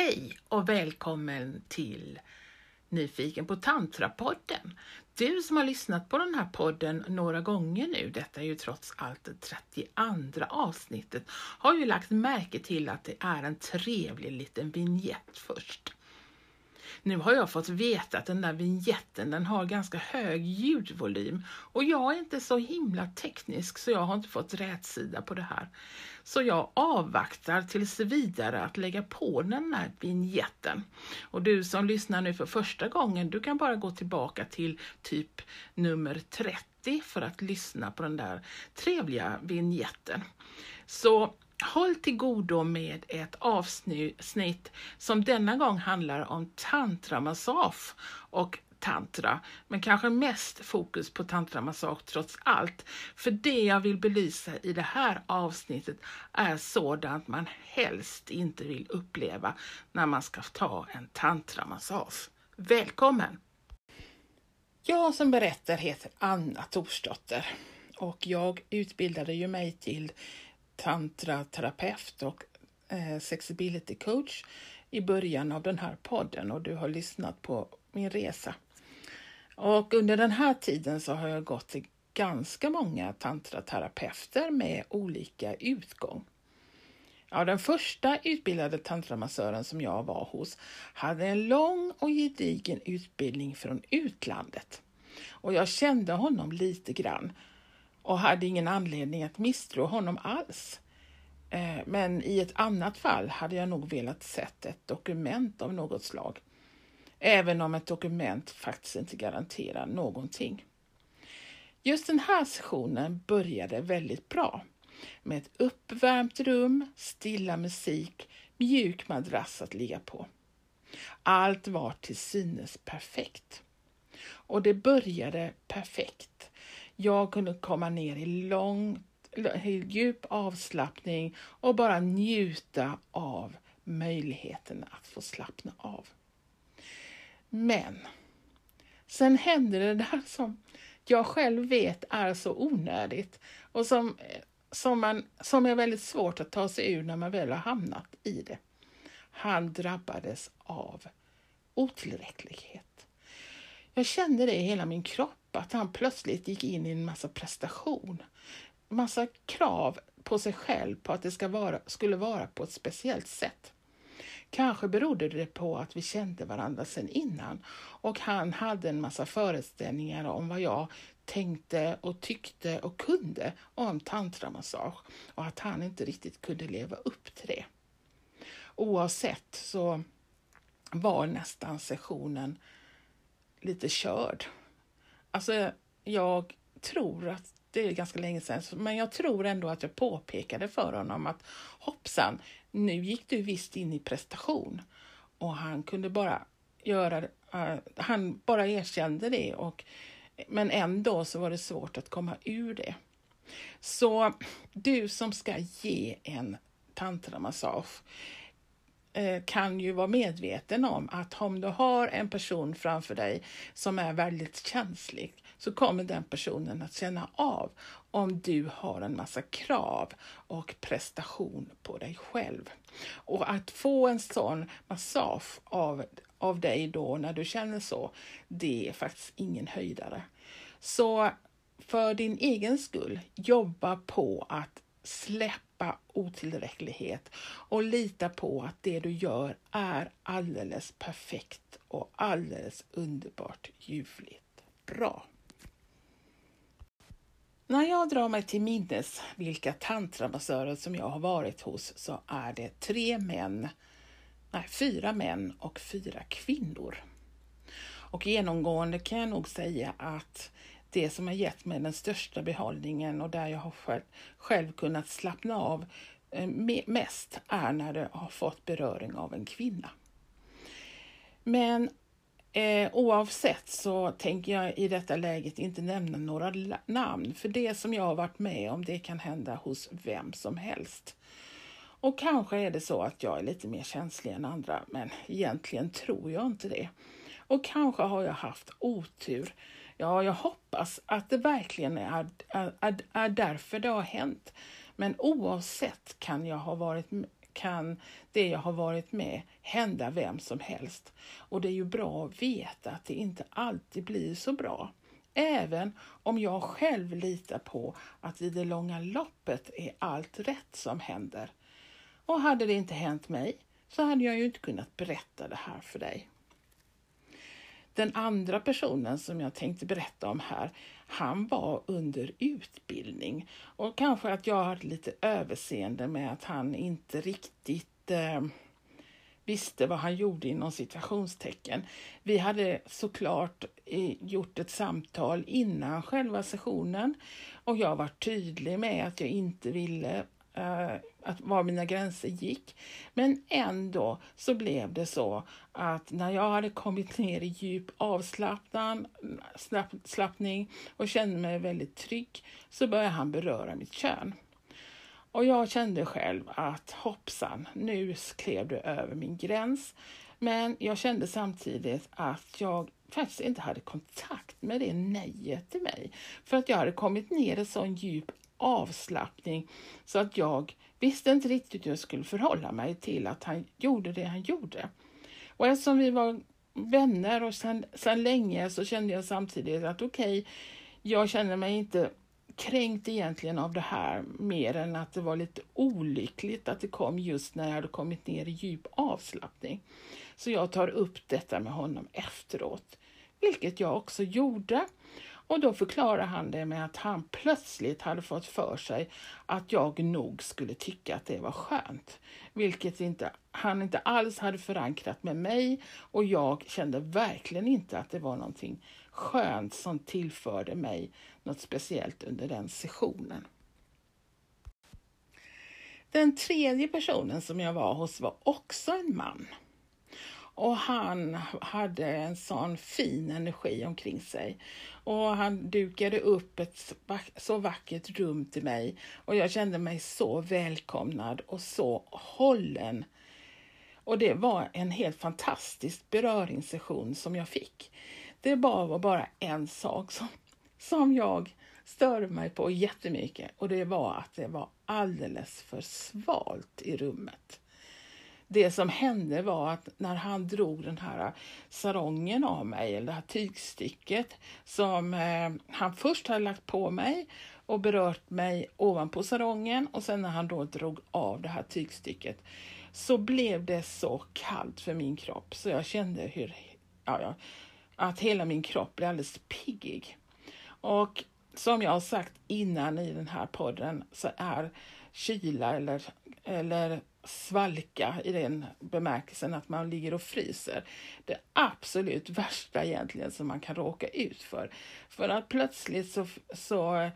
Hej och välkommen till Nyfiken på Tantrapodden. Du som har lyssnat på den här podden några gånger nu, detta är ju trots allt det 32 avsnittet, har ju lagt märke till att det är en trevlig liten vignett först. Nu har jag fått veta att den där vinjetten den har ganska hög ljudvolym och jag är inte så himla teknisk så jag har inte fått rätsida på det här. Så jag avvaktar tills vidare att lägga på den här vinjetten. Och du som lyssnar nu för första gången, du kan bara gå tillbaka till typ nummer 30 för att lyssna på den där trevliga vinjetten. Så Håll till godo med ett avsnitt som denna gång handlar om tantramassage och tantra, men kanske mest fokus på tantramassage trots allt. För det jag vill belysa i det här avsnittet är sådant man helst inte vill uppleva när man ska ta en tantramassage. Välkommen! Jag som berättar heter Anna Torsdotter och jag utbildade ju mig till tantraterapeut och eh, sexability coach i början av den här podden och du har lyssnat på min resa. Och under den här tiden så har jag gått till ganska många tantraterapeuter med olika utgång. Ja, den första utbildade tantramassören som jag var hos hade en lång och gedigen utbildning från utlandet. Och jag kände honom lite grann och hade ingen anledning att misstro honom alls. Eh, men i ett annat fall hade jag nog velat sett ett dokument av något slag. Även om ett dokument faktiskt inte garanterar någonting. Just den här sessionen började väldigt bra med ett uppvärmt rum, stilla musik, mjuk madrass att ligga på. Allt var till synes perfekt. Och det började perfekt. Jag kunde komma ner i lång, djup avslappning och bara njuta av möjligheten att få slappna av. Men sen hände det där som jag själv vet är så onödigt och som, som, man, som är väldigt svårt att ta sig ur när man väl har hamnat i det. Han drabbades av otillräcklighet. Jag kände det i hela min kropp att han plötsligt gick in i en massa prestation. Massa krav på sig själv på att det ska vara, skulle vara på ett speciellt sätt. Kanske berodde det på att vi kände varandra sedan innan och han hade en massa föreställningar om vad jag tänkte och tyckte och kunde om tantramassage och att han inte riktigt kunde leva upp till det. Oavsett så var nästan sessionen lite körd Alltså, jag tror att det är ganska länge sedan, men jag tror ändå att jag påpekade för honom att hoppsan, nu gick du visst in i prestation. Och han kunde bara göra, uh, han bara erkände det och men ändå så var det svårt att komma ur det. Så du som ska ge en tantramassage, Eh, kan ju vara medveten om att om du har en person framför dig som är väldigt känslig så kommer den personen att känna av om du har en massa krav och prestation på dig själv. Och att få en sån massage av, av dig då när du känner så, det är faktiskt ingen höjdare. Så för din egen skull, jobba på att släppa otillräcklighet och lita på att det du gör är alldeles perfekt och alldeles underbart ljuvligt bra. När jag drar mig till minnes vilka tantramassörer som jag har varit hos så är det tre män, nej fyra män och fyra kvinnor. Och genomgående kan jag nog säga att det som har gett mig den största behållningen och där jag har själv, själv kunnat slappna av eh, mest är när det har fått beröring av en kvinna. Men eh, oavsett så tänker jag i detta läget inte nämna några namn, för det som jag har varit med om, det kan hända hos vem som helst. Och kanske är det så att jag är lite mer känslig än andra, men egentligen tror jag inte det. Och kanske har jag haft otur Ja, jag hoppas att det verkligen är, är, är, är därför det har hänt. Men oavsett kan jag ha varit kan det jag har varit med hända vem som helst. Och det är ju bra att veta att det inte alltid blir så bra. Även om jag själv litar på att i det långa loppet är allt rätt som händer. Och hade det inte hänt mig så hade jag ju inte kunnat berätta det här för dig. Den andra personen som jag tänkte berätta om här, han var under utbildning och kanske att jag hade lite överseende med att han inte riktigt eh, visste vad han gjorde inom situationstecken. Vi hade såklart eh, gjort ett samtal innan själva sessionen och jag var tydlig med att jag inte ville Eh, att var mina gränser gick. Men ändå så blev det så att när jag hade kommit ner i djup avslappning och kände mig väldigt trygg så började han beröra mitt kön. Och jag kände själv att hoppsan, nu klev du över min gräns. Men jag kände samtidigt att jag faktiskt inte hade kontakt med det nejet till mig. För att jag hade kommit ner i sån djup avslappning så att jag visste inte riktigt hur jag skulle förhålla mig till att han gjorde det han gjorde. Och eftersom vi var vänner och sedan, sedan länge så kände jag samtidigt att okej, okay, jag känner mig inte kränkt egentligen av det här mer än att det var lite olyckligt att det kom just när jag hade kommit ner i djup avslappning. Så jag tar upp detta med honom efteråt, vilket jag också gjorde. Och då förklarar han det med att han plötsligt hade fått för sig att jag nog skulle tycka att det var skönt. Vilket inte, han inte alls hade förankrat med mig och jag kände verkligen inte att det var någonting skönt som tillförde mig något speciellt under den sessionen. Den tredje personen som jag var hos var också en man. Och han hade en sån fin energi omkring sig. Och han dukade upp ett så vackert rum till mig och jag kände mig så välkomnad och så hållen. Och det var en helt fantastisk beröringssession som jag fick. Det var bara en sak som, som jag störde mig på jättemycket och det var att det var alldeles för svalt i rummet det som hände var att när han drog den här sarongen av mig, eller det här tygstycket som eh, han först hade lagt på mig och berört mig ovanpå sarongen och sen när han då drog av det här tygstycket så blev det så kallt för min kropp så jag kände hur, ja, ja, att hela min kropp blev alldeles piggig. Och som jag har sagt innan i den här podden så är kyla eller, eller svalka i den bemärkelsen att man ligger och fryser. Det absolut värsta egentligen som man kan råka ut för. För att plötsligt så, så,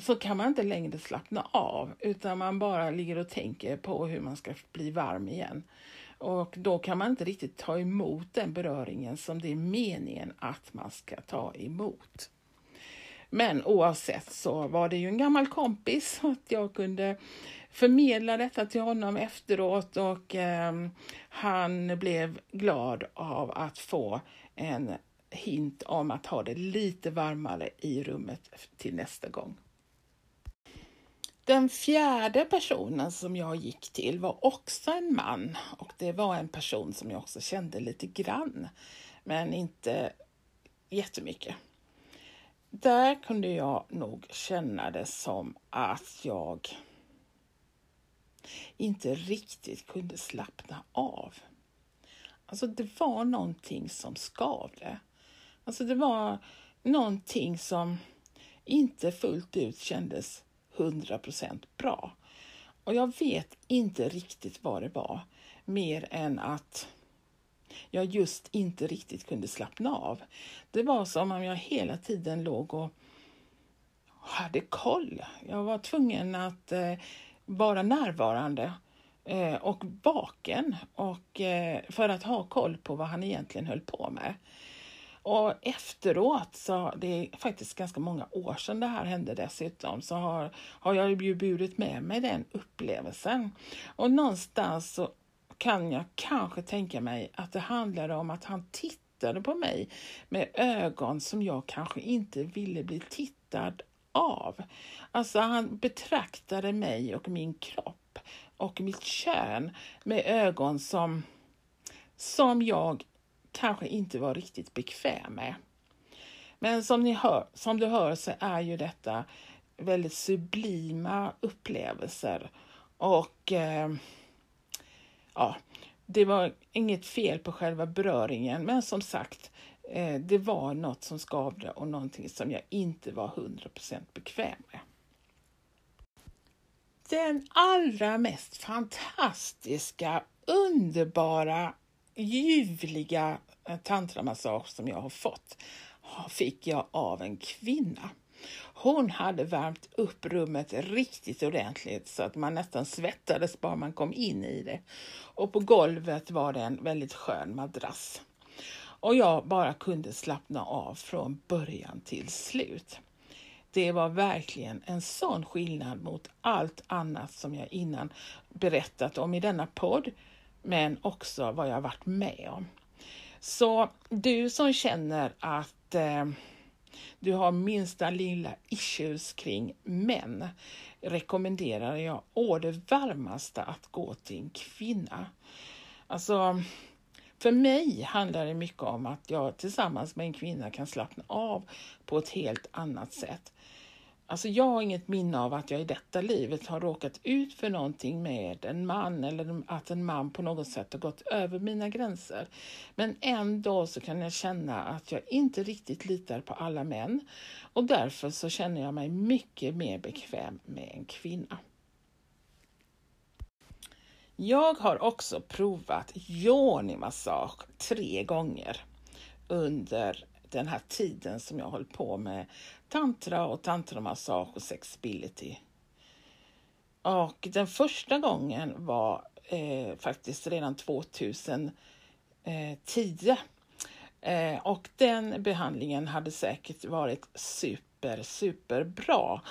så kan man inte längre slappna av utan man bara ligger och tänker på hur man ska bli varm igen. Och då kan man inte riktigt ta emot den beröringen som det är meningen att man ska ta emot. Men oavsett så var det ju en gammal kompis så att jag kunde förmedla detta till honom efteråt och eh, han blev glad av att få en hint om att ha det lite varmare i rummet till nästa gång. Den fjärde personen som jag gick till var också en man och det var en person som jag också kände lite grann, men inte jättemycket. Där kunde jag nog känna det som att jag inte riktigt kunde slappna av. Alltså det var någonting som skavde. Alltså det var någonting som inte fullt ut kändes hundra procent bra. Och jag vet inte riktigt vad det var, mer än att jag just inte riktigt kunde slappna av. Det var som om jag hela tiden låg och hade koll. Jag var tvungen att eh, vara närvarande eh, och vaken och, eh, för att ha koll på vad han egentligen höll på med. Och efteråt, så det är faktiskt ganska många år sedan det här hände dessutom, så har, har jag ju burit med mig den upplevelsen. Och någonstans så kan jag kanske tänka mig att det handlade om att han tittade på mig med ögon som jag kanske inte ville bli tittad av. Alltså han betraktade mig och min kropp och mitt kön med ögon som, som jag kanske inte var riktigt bekväm med. Men som, ni hör, som du hör så är ju detta väldigt sublima upplevelser och eh, ja, det var inget fel på själva beröringen, men som sagt, eh, det var något som skavde och någonting som jag inte var 100% bekväm med. Den allra mest fantastiska, underbara, ljuvliga eh, tantramassage som jag har fått fick jag av en kvinna. Hon hade värmt upp rummet riktigt ordentligt så att man nästan svettades bara man kom in i det. Och på golvet var det en väldigt skön madrass. Och jag bara kunde slappna av från början till slut. Det var verkligen en sån skillnad mot allt annat som jag innan berättat om i denna podd, men också vad jag varit med om. Så du som känner att eh, du har minsta lilla issues kring män rekommenderar jag å det varmaste att gå till en kvinna. Alltså, för mig handlar det mycket om att jag tillsammans med en kvinna kan slappna av på ett helt annat sätt. Alltså jag har inget minne av att jag i detta livet har råkat ut för någonting med en man eller att en man på något sätt har gått över mina gränser. Men ändå så kan jag känna att jag inte riktigt litar på alla män och därför så känner jag mig mycket mer bekväm med en kvinna. Jag har också provat yoni-massage tre gånger under den här tiden som jag hållit på med tantra och tantramassage och sexability. Och den första gången var eh, faktiskt redan 2010. Eh, eh, och den behandlingen hade säkert varit super, super bra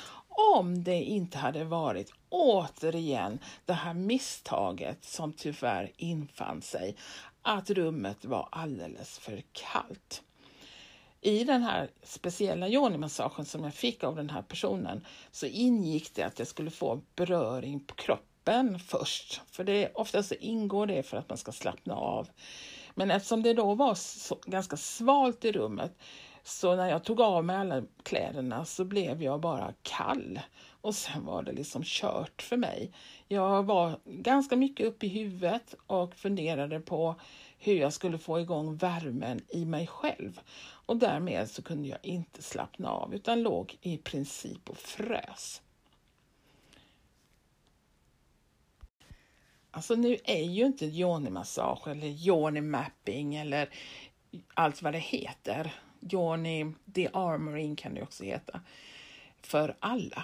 om det inte hade varit återigen det här misstaget som tyvärr infann sig, att rummet var alldeles för kallt i den här speciella yoni-massagen som jag fick av den här personen så ingick det att jag skulle få beröring på kroppen först. För det, ofta så ingår det för att man ska slappna av. Men eftersom det då var så, ganska svalt i rummet så när jag tog av mig alla kläderna så blev jag bara kall. Och sen var det liksom kört för mig. Jag var ganska mycket uppe i huvudet och funderade på hur jag skulle få igång värmen i mig själv. Och därmed så kunde jag inte slappna av utan låg i princip och frös. Alltså nu är ju inte yoni-massage eller yoni-mapping eller allt vad det heter. Yoni the armoring kan det också heta. För alla.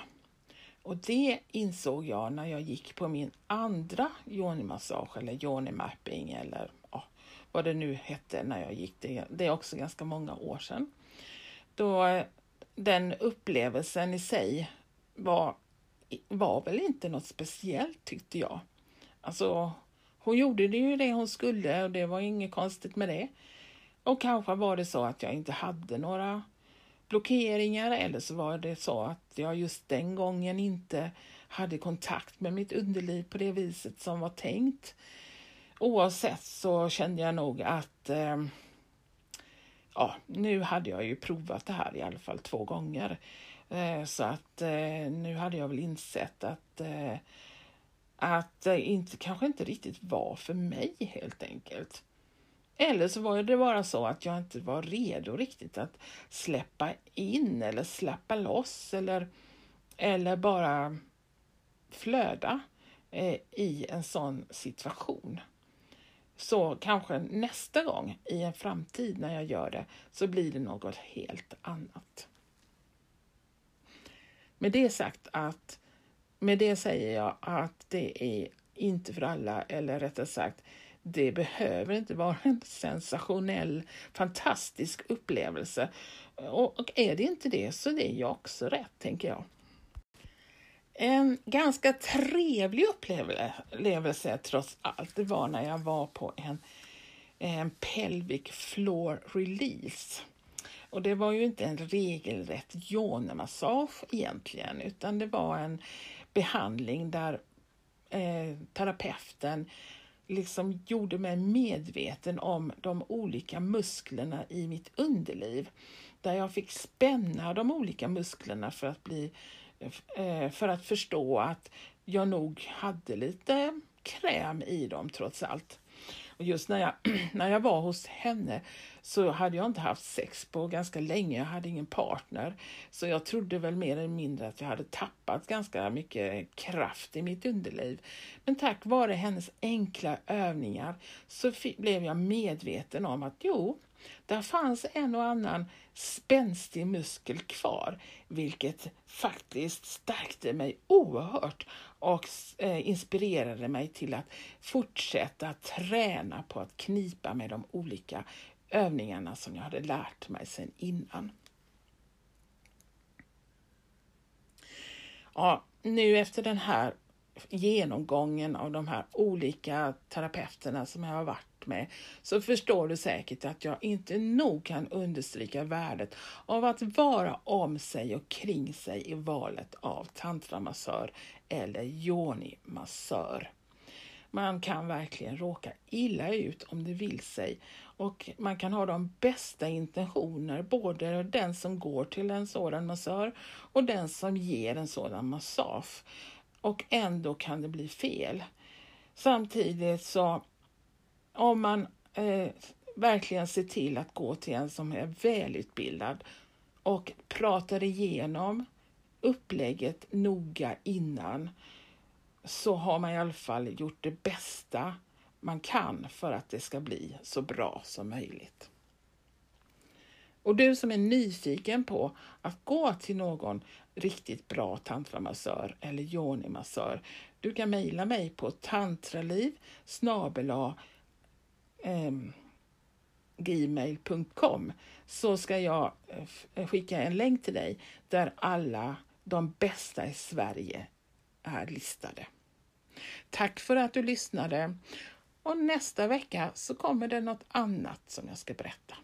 Och det insåg jag när jag gick på min andra yoni-massage eller yoni-mapping eller vad det nu hette när jag gick det. Det är också ganska många år sedan. Då den upplevelsen i sig var, var väl inte något speciellt tyckte jag. Alltså, hon gjorde det ju det hon skulle och det var inget konstigt med det. Och kanske var det så att jag inte hade några blockeringar eller så var det så att jag just den gången inte hade kontakt med mitt underliv på det viset som var tänkt oavsett så kände jag nog att eh, ja, nu hade jag ju provat det här i alla fall två gånger. Eh, så att eh, nu hade jag väl insett att, eh, att det inte, kanske inte riktigt var för mig helt enkelt. Eller så var det bara så att jag inte var redo riktigt att släppa in eller släppa loss eller, eller bara flöda eh, i en sån situation. Så kanske nästa gång i en framtid när jag gör det så blir det något helt annat. Med det sagt att med det säger jag att det är inte för alla, eller rättare sagt, det behöver inte vara en sensationell, fantastisk upplevelse. Och, är det inte det så det är ju också rätt, tänker jag. En ganska trevlig upplevelse trots allt, det var när jag var på en, en pelvic floor release. Och det var ju inte en regelrätt yonemassage egentligen, utan det var en behandling där eh, terapeuten liksom gjorde mig medveten om de olika musklerna i mitt underliv. Där jag fick spänna de olika musklerna för att, bli, eh, för att förstå att jag nog hade lite kräm i dem trots allt. Och just när jag, när jag var hos henne så hade jag inte haft sex på ganska länge. Jag hade ingen partner. Så jag trodde väl mer eller mindre att jag hade tappat ganska mycket kraft i mitt underliv. Men tack vare hennes enkla övningar så blev jag medveten om att jo, där fanns en och annan spänstig muskel kvar, vilket faktiskt stärkte mig oerhört och eh, inspirerade mig till att fortsätta träna på att knipa med de olika övningarna som jag hade lärt mig sedan innan. Ja, nu efter den här genomgången av de här olika terapeuterna som jag har varit med så förstår du säkert att jag inte nog kan understryka värdet av att vara om sig och kring sig i valet av tantramassör eller yoni-massör. Man kan verkligen råka illa ut om det vill sig och man kan ha de bästa intentioner, både den som går till en sådan massör och den som ger en sådan massage. Och ändå kan det bli fel. Samtidigt så om man eh, verkligen ser till att gå till en som är välutbildad och pratar igenom upplägget noga innan så har man i alla fall gjort det bästa man kan för att det ska bli så bra som möjligt. Och du som är nyfiken på att gå till någon riktigt bra tantramassör eller yoni-massör, du kan mejla mig på tantraliv eh, gmail.com så ska jag eh, eh, skicka en länk till dig där alla de bästa i Sverige är listade. Tack för att du lyssnade och nästa vecka så kommer det något annat som jag ska berätta.